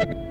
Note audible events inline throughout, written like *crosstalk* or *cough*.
you *laughs*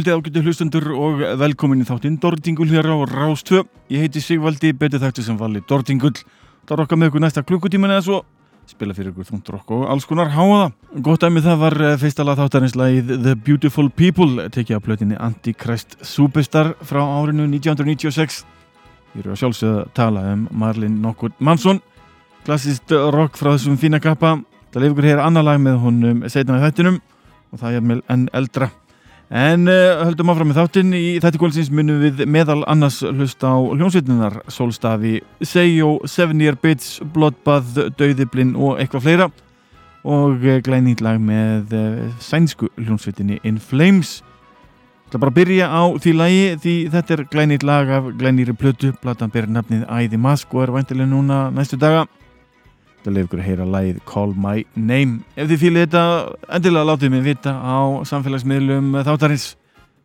Kvöldið ágættu hlustundur og velkomin í þáttinn Dordingul hér á Rástvö. Ég heiti Sigvaldi, betið þættu sem vali Dordingull. Það rokka með ykkur næsta klukkutíman eða svo. Spila fyrir ykkur þúnt rokk og alls konar háaða. Gótt aðmið það var eh, fyrsta lag þáttarins lagið The Beautiful People, tekið á plötinni Antichrist Superstar frá árinu 1996. Ég eru að sjálfsögða að tala um Marlin Knockwood Mansson. Klassist rock frá þessum fína kappa. Það lefur ykkur hér annar lag með honum setna í þættinum og það er enn eldra. En uh, höldum áfram með þáttinn í þetta kvöldsins munum við meðal annars hlust á hljómsveitinar Solstafi, Seyo, Seven Year Bits, Bloodbath, Dauðiblin og eitthvað fleira og uh, glænýtt lag með uh, sænsku hljómsveitinni In Flames. Það er bara að byrja á því lagi því þetta er glænýtt lag af glænýri plötu, platan ber nafnið Æði Mask og er vantilega núna næstu daga. Það lefur ykkur að heyra lægið Call My Name. Ef þið fýlið þetta, endilega látið mig vita á samfélagsmiðlum þáttarins.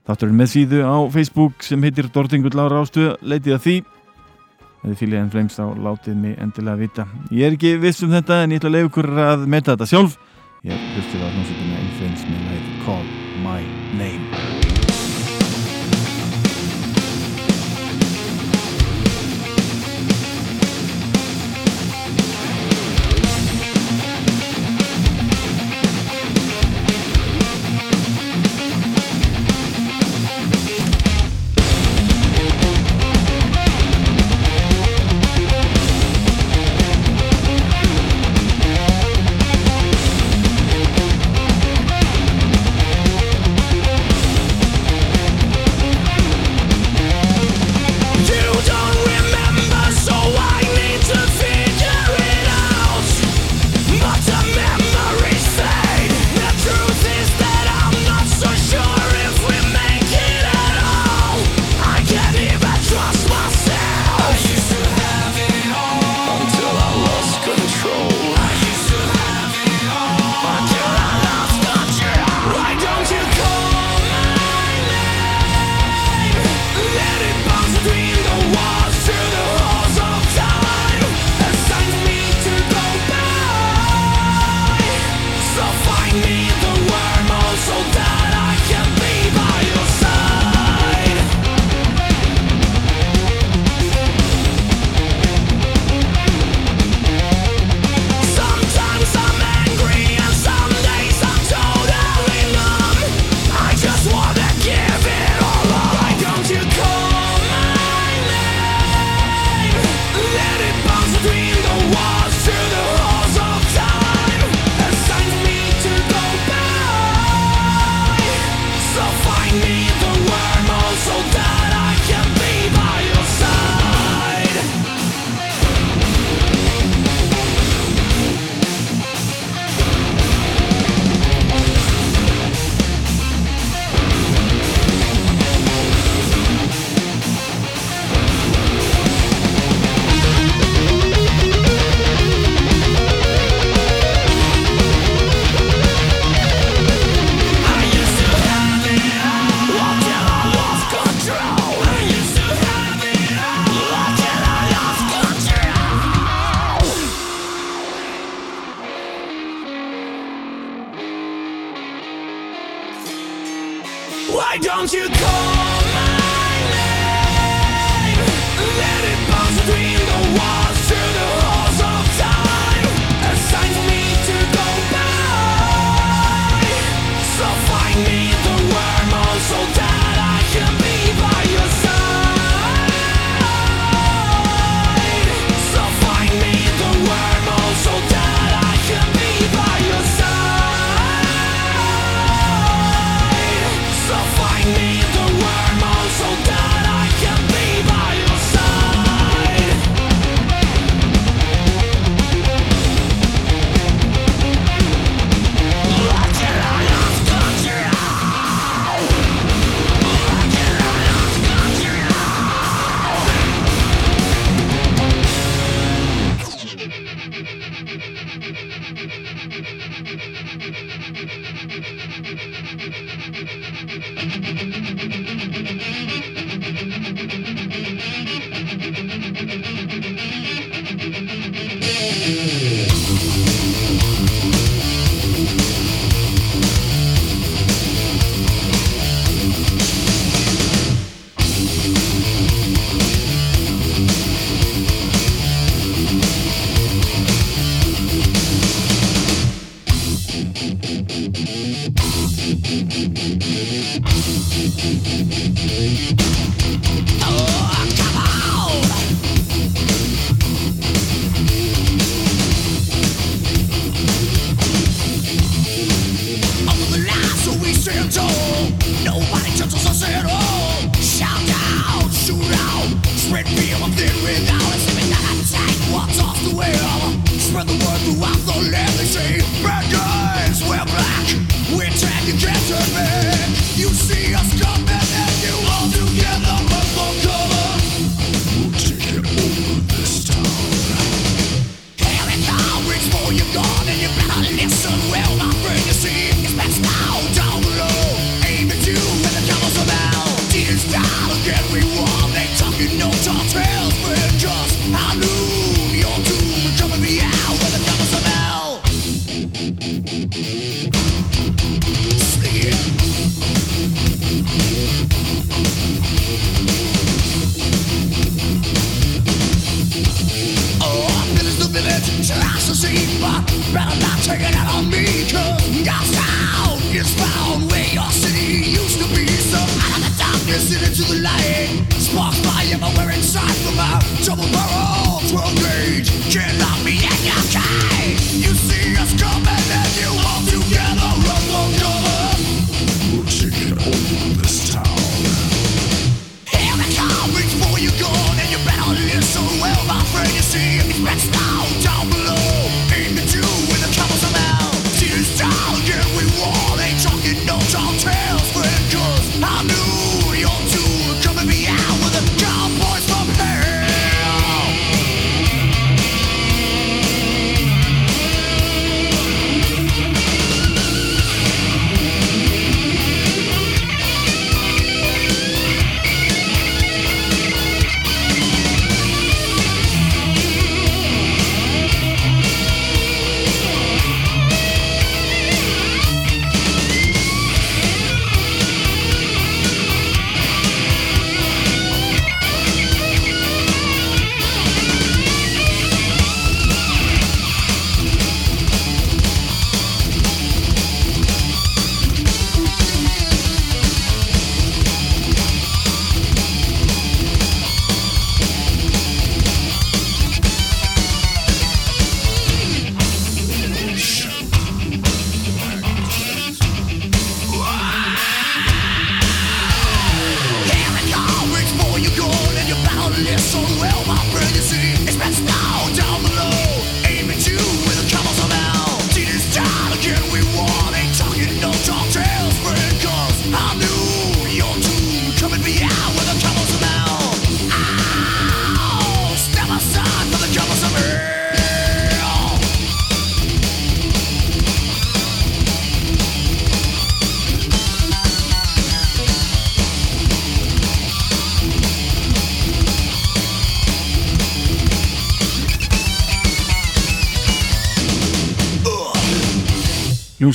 Þáttarinn með síðu á Facebook sem heitir Dortingull Lára Ástuð, leitið að því. Ef þið fýlið enn fleimst þá látið mig endilega vita. Ég er ekki viss um þetta en ég ætla að lefa ykkur að metta þetta sjálf. Ég hlustið á hljómsveitina enn fleimst með lægið Call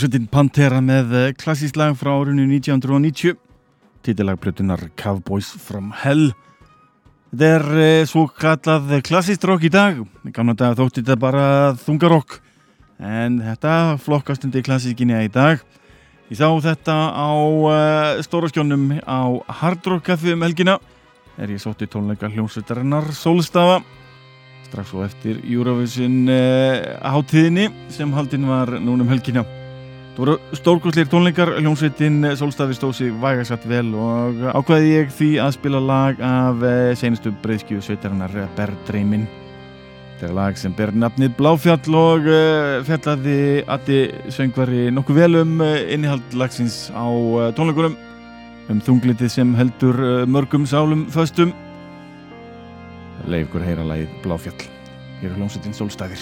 Hljómsveitin Pantera með eh, klassísk lag frá árunni 1990 titillagbrötunar Cowboys from Hell. Þetta er eh, svo kallað klassíst rock í dag. Í gamla dag þótti þetta bara þungarokk en þetta flokkast undir klassískinni í dag. Ég sá þetta á uh, stóraskjónum á Hard Rock Café um helgina. Er ég sótti tónleika hljómsveitarinnar Solstafa strax og eftir Eurovision uh, hátíðinni sem haldinn var núnum helgina Það voru stórkostleir tónleikar, hljómsveitin Solstafi stóð sig vægasatt vel og ákvaði ég því að spila lag af uh, seinustu breyðskju sveitarinnar Berdreimin Þetta er lag sem ber nafnið Bláfjall og uh, fjallaði Atti söngvari nokkuð vel um innihald lagsins á tónleikunum um þunglitið sem heldur mörgum sálum föstum. Leif ykkur heyra lagið Bláfjall. Hér er hljómsveitin Solstafir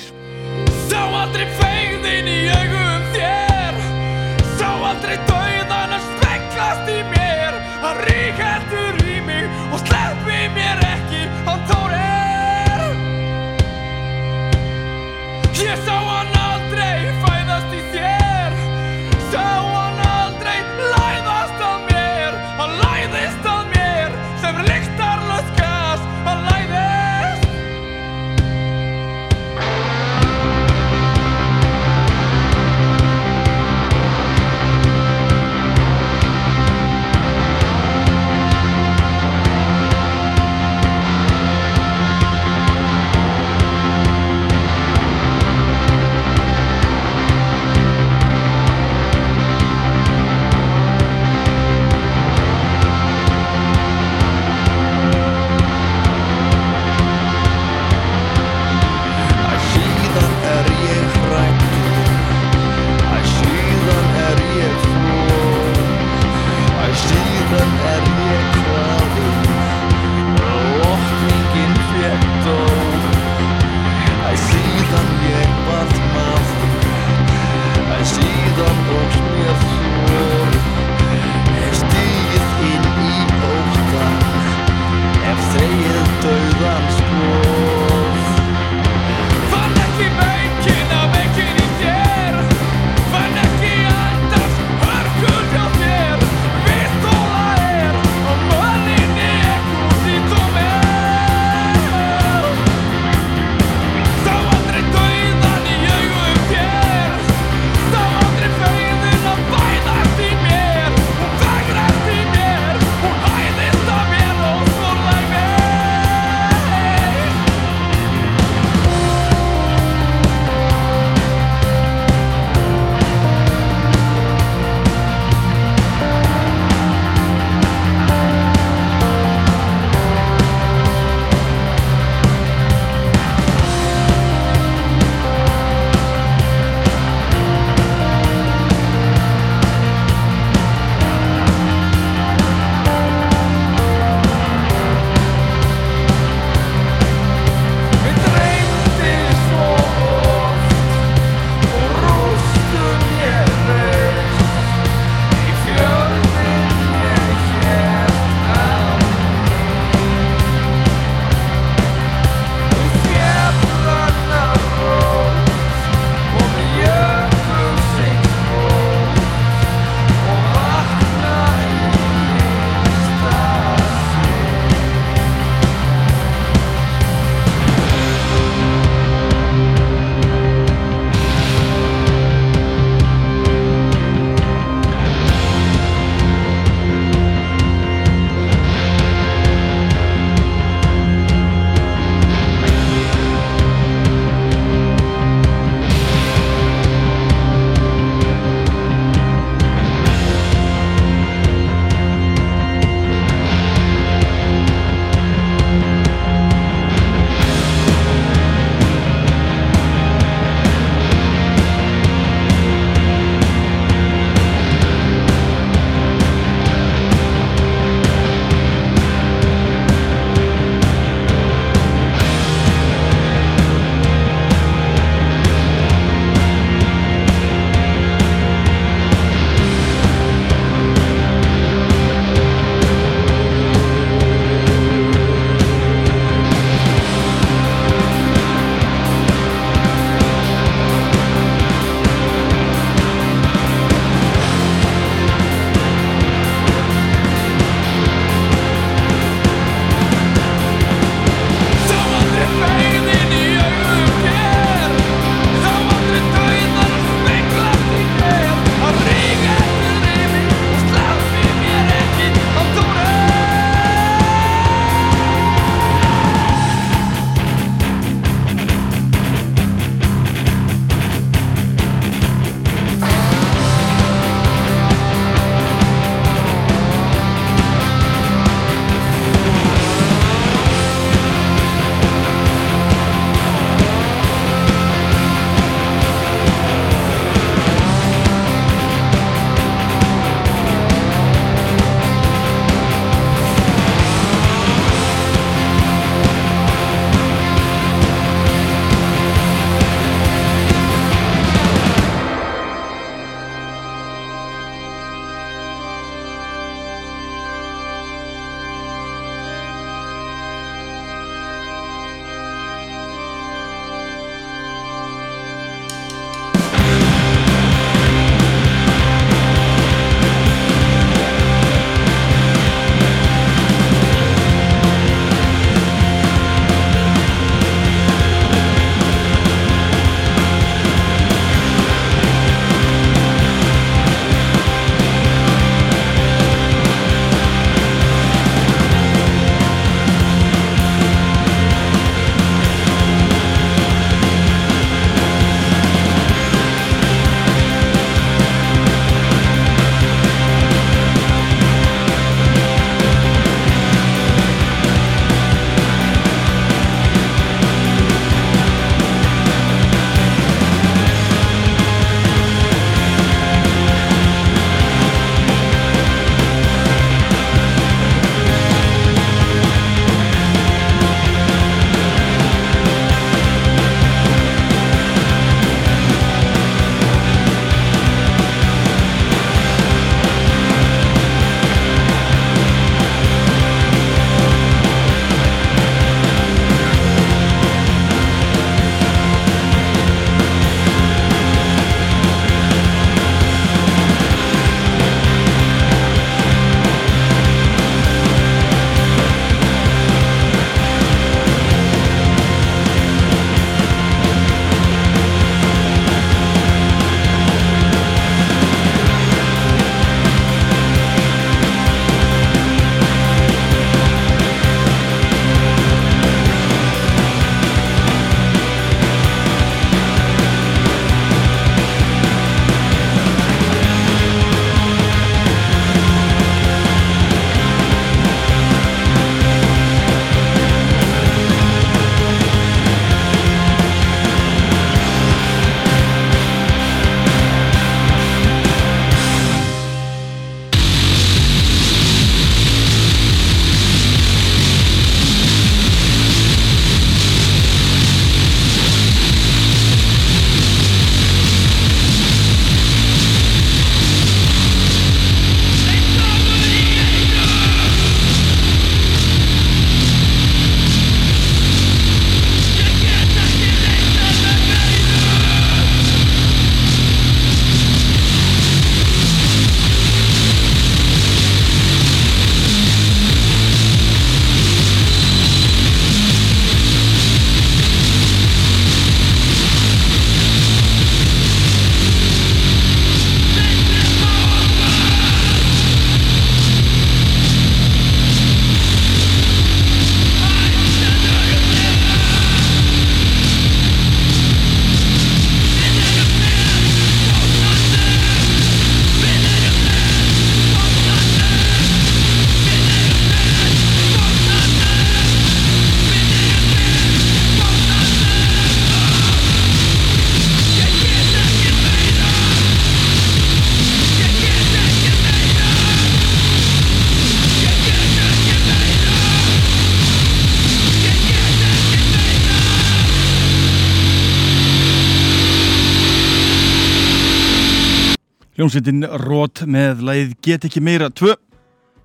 Hljómsveitin Rót með lagið Get ekki meira 2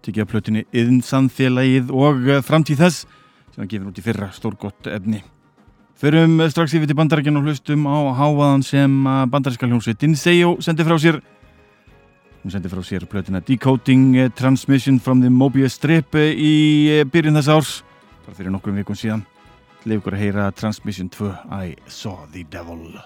tekið að plötunni Yðn samfélagið og eh, framtíð þess sem að gefur út í fyrra stórgott efni. Förum eh, strax yfir til bandarækjan og hlustum á háaðan sem eh, bandaræska hljómsveitin Seyo sendi frá sér. Hún sendi frá sér plötuna Decoding Transmission from the Mobius Strip í byrjun þess árs, bara fyrir nokkrum vikun síðan. Leif ykkur að heyra Transmission 2 I Saw the Devil.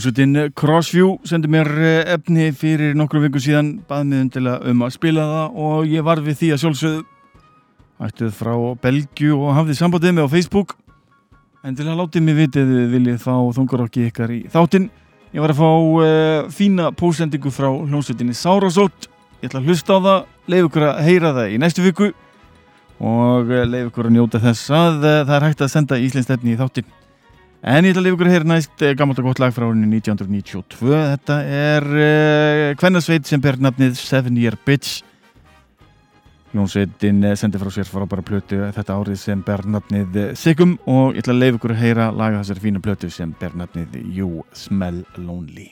Hljómsveitin Crossview sendi mér eh, efni fyrir nokkrum vikum síðan bað mig undilega um að spila það og ég var við því að sjálfsögðu. Ættuð frá Belgju og hafði sambandið mig á Facebook. Endilega látið mig vitið viljið fá þungarokki ykkar í þáttinn ég var að fá uh, fína pósendingu frá hljómsveitinni Sárasótt. Ég ætla að hlusta á það leif ykkur að heyra það í næstu viku og uh, leif ykkur að njóta þess að það er hægt að senda íslensstefni í þáttinn En ég ætla að lifa ykkur heyra næst eh, gammalt og gott lag frá árinu 1992. Þetta er uh, Kvennasveit sem ber nafnið Seven Year Bitch. Jónsveitin uh, sendi frá sér frábæra plötu þetta árið sem ber nafnið Sigum og ég ætla að lifa ykkur að heyra laga þessari fína plötu sem ber nafnið You Smell Lonely.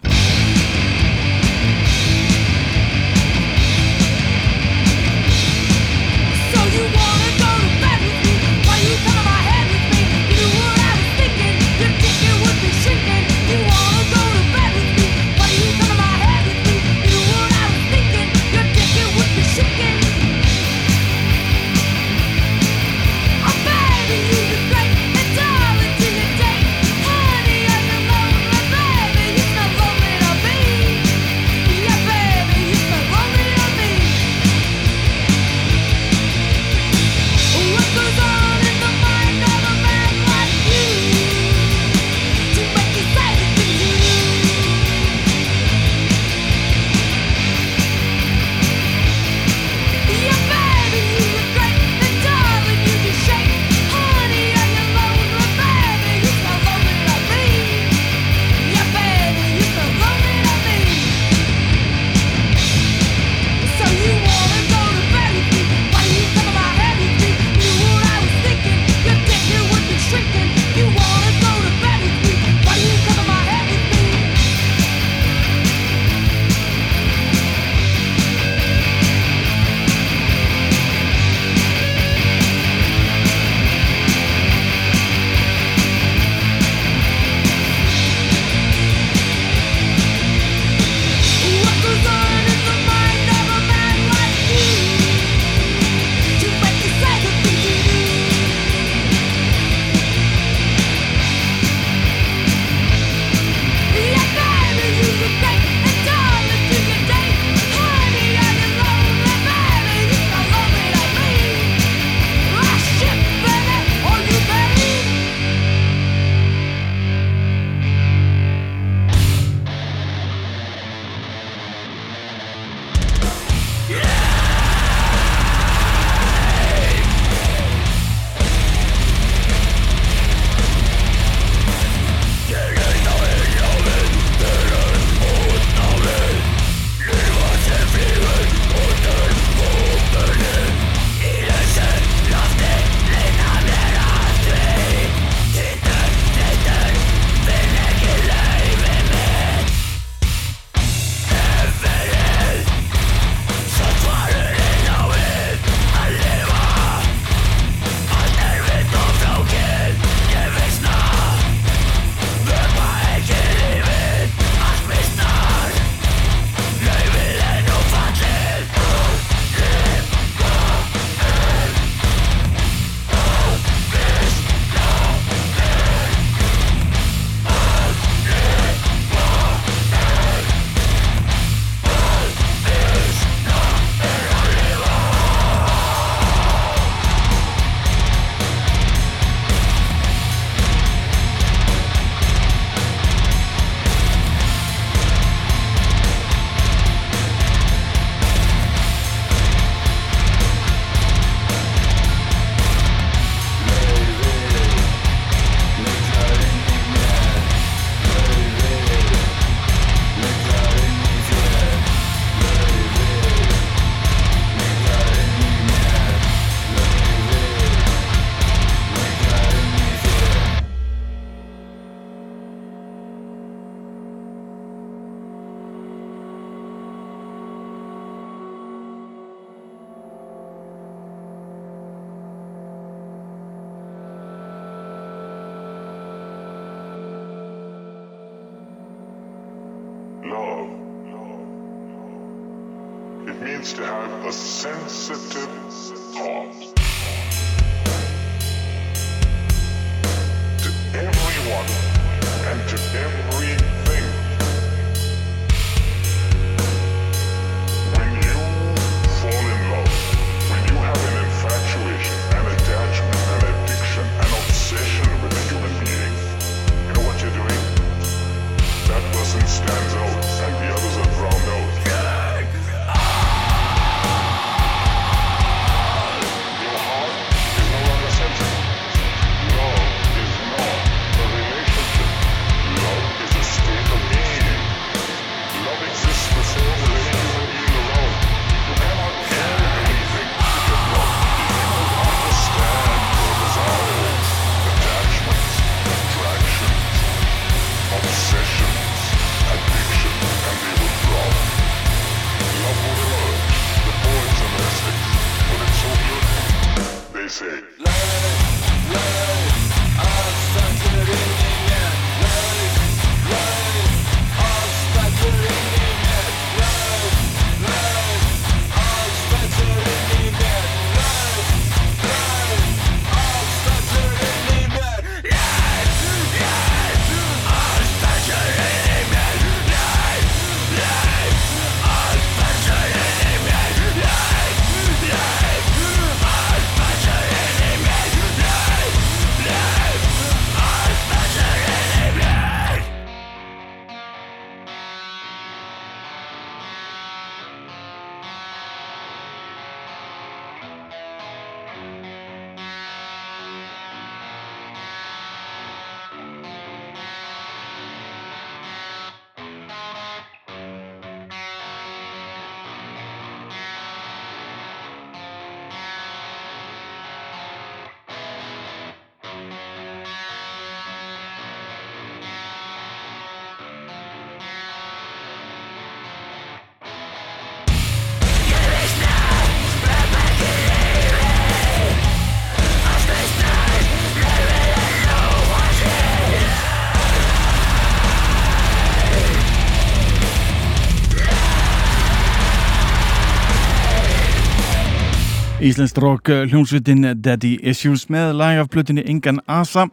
Íslenskt rock eh, hljómsveitin Daddy Issues með lag af plötinni Ingan Asa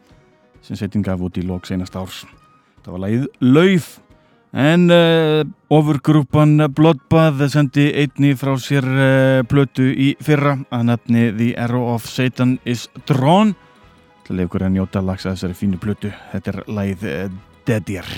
sem setjum gaf út í lók senast árs. Það var lagið Lauf en uh, ofurgrúpan Bloodbath sendi einni frá sér uh, plötu í fyrra að nefni The Arrow of Satan is Drawn til að leikur að njóta lags að þessari fínu plötu. Þetta er lagið uh, Deadir.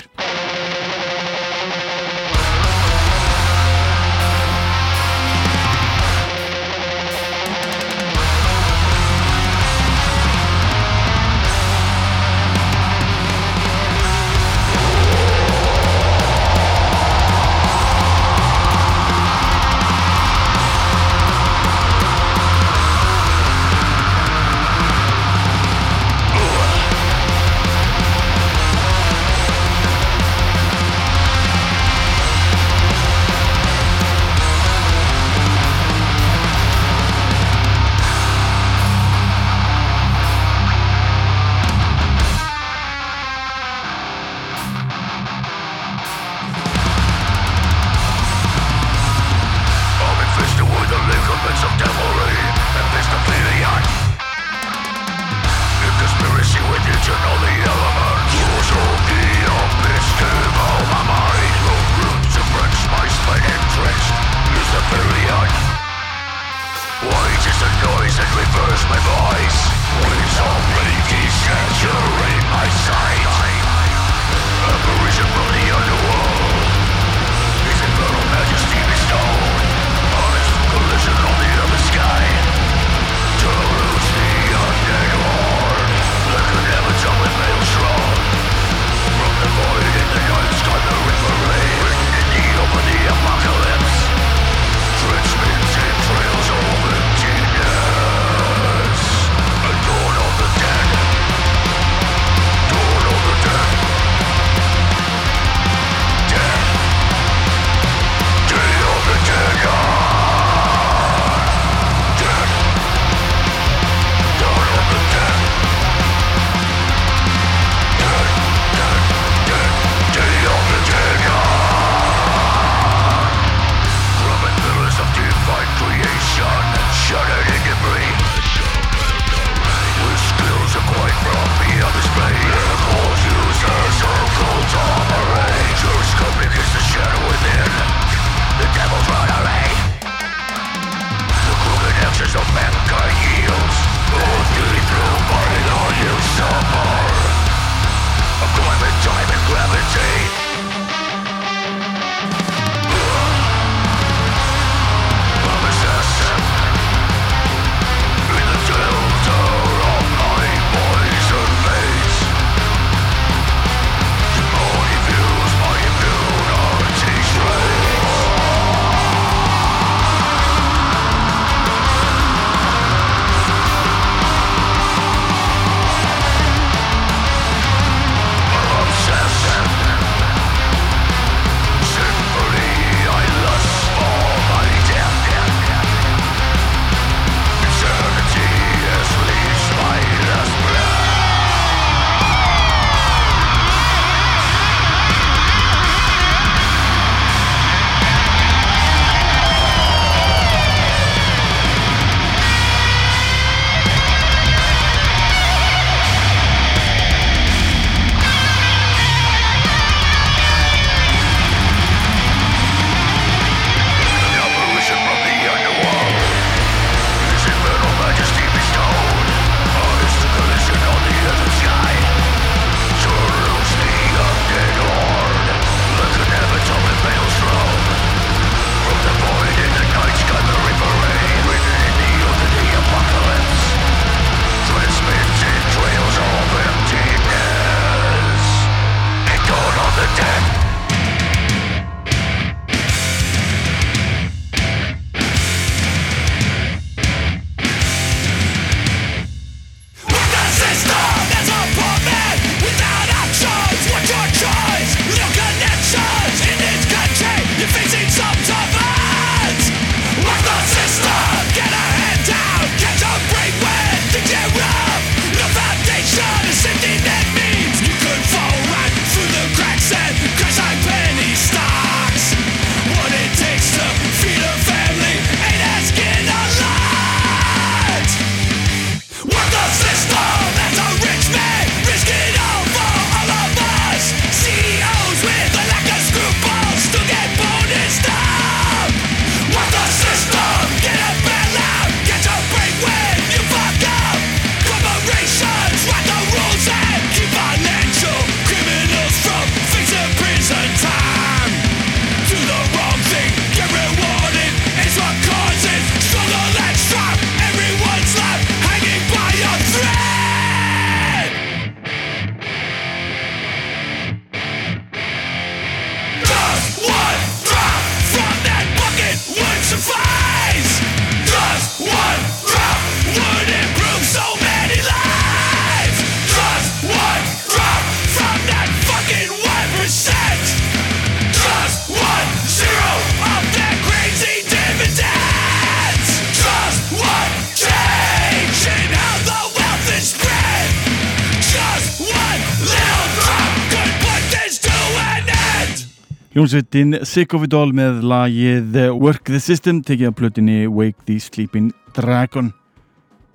It All með lagið Work the System tekið af plötinni Wake the Sleeping Dragon.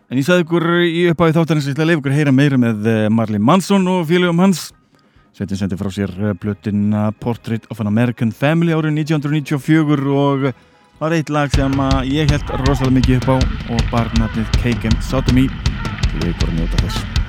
En ég sagði ykkur í upphafi þáttarins að leifa ykkur heyra meira með eh, Marley Manson og félögum hans. Sveitin sendi frá sér eh, plötina Portrait of an American Family árið 1994 og það var eitt lag sem ég held rosalega mikið upp á og barnafnið Cake and Sodomy. Til ykkur njóta þess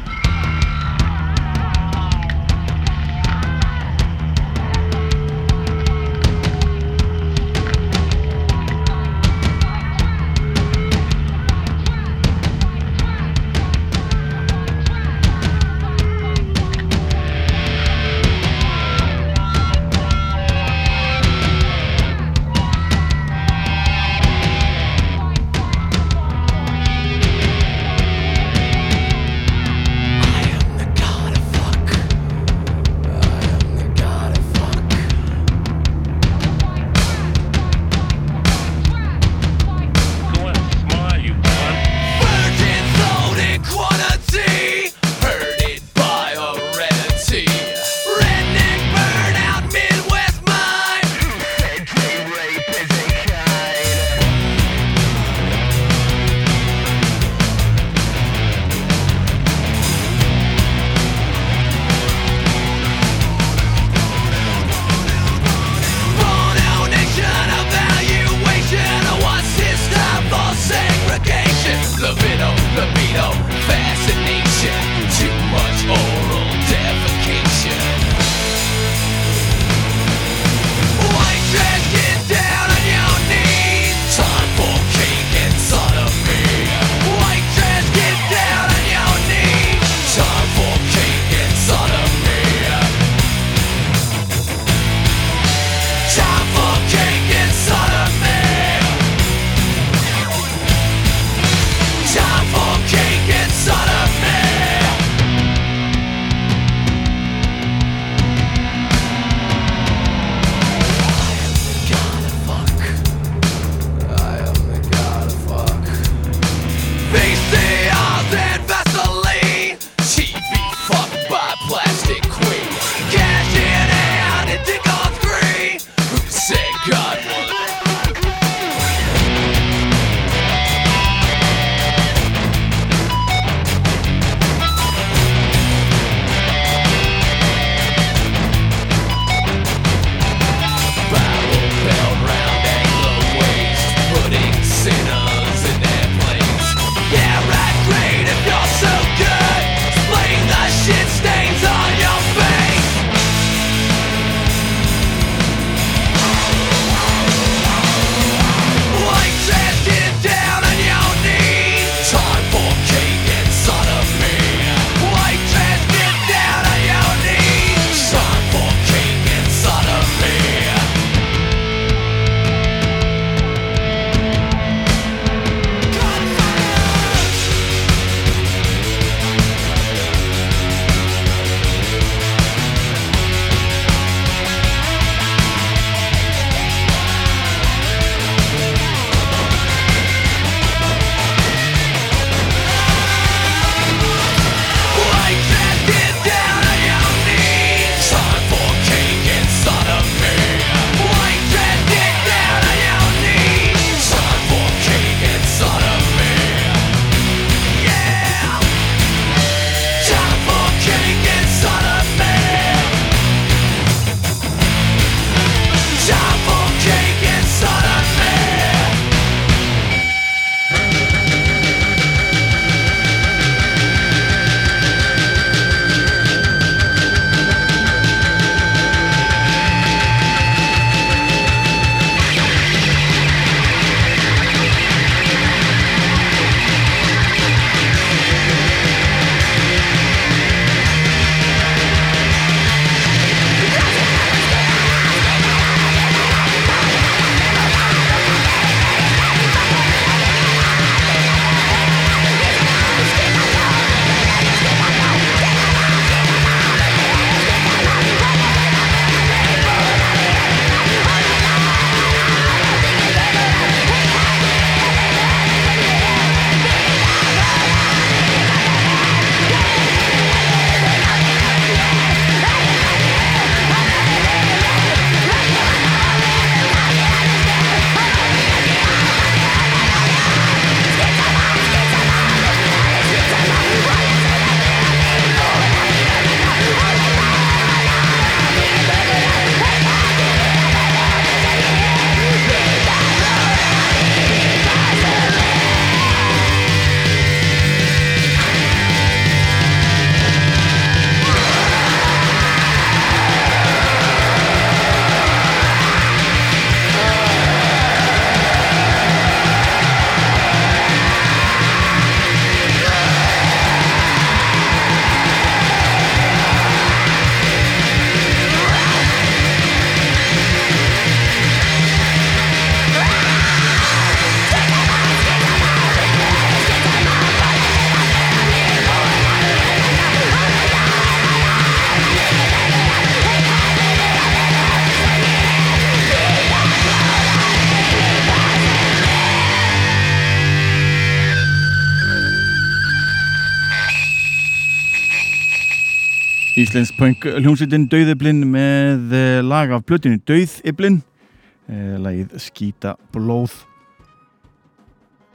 Íslensk punk hljómsveitin Dauðiblin með eh, lag af plötinu Dauðiblin eh, lagið Skýta blóð.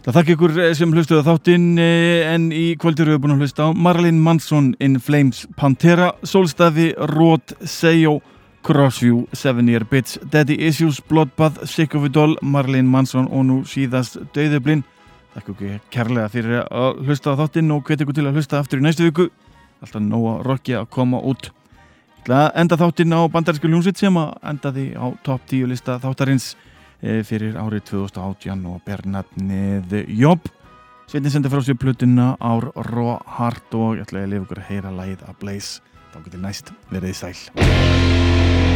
Það þakka ykkur eh, sem hlustuðu á þáttinn en í kvöldur við búin að hlusta á Marilyn Manson In Flames Pantera Solstafi, Rót, Seyo Crossview, Seven Year Bitch Daddy Issues, Bloodbath, Sick of It All Marilyn Manson og nú síðast Dauðiblin Þakka ykkur kærlega fyrir að hlusta á þáttinn og hvet ykkur til að hlusta aftur í næstu viku alltaf nóga rocki að koma út. Enda þáttinn á bandarísku ljónsitt sem að endaði á top 10 lista þáttarins eh, fyrir árið 2018 og ber nafnið Jobb Sveitin sendi frá sér plötuna ár Raw Heart og ég ætla að lifa ykkur að heyra lagið að Blaze þá getur næst verið sæl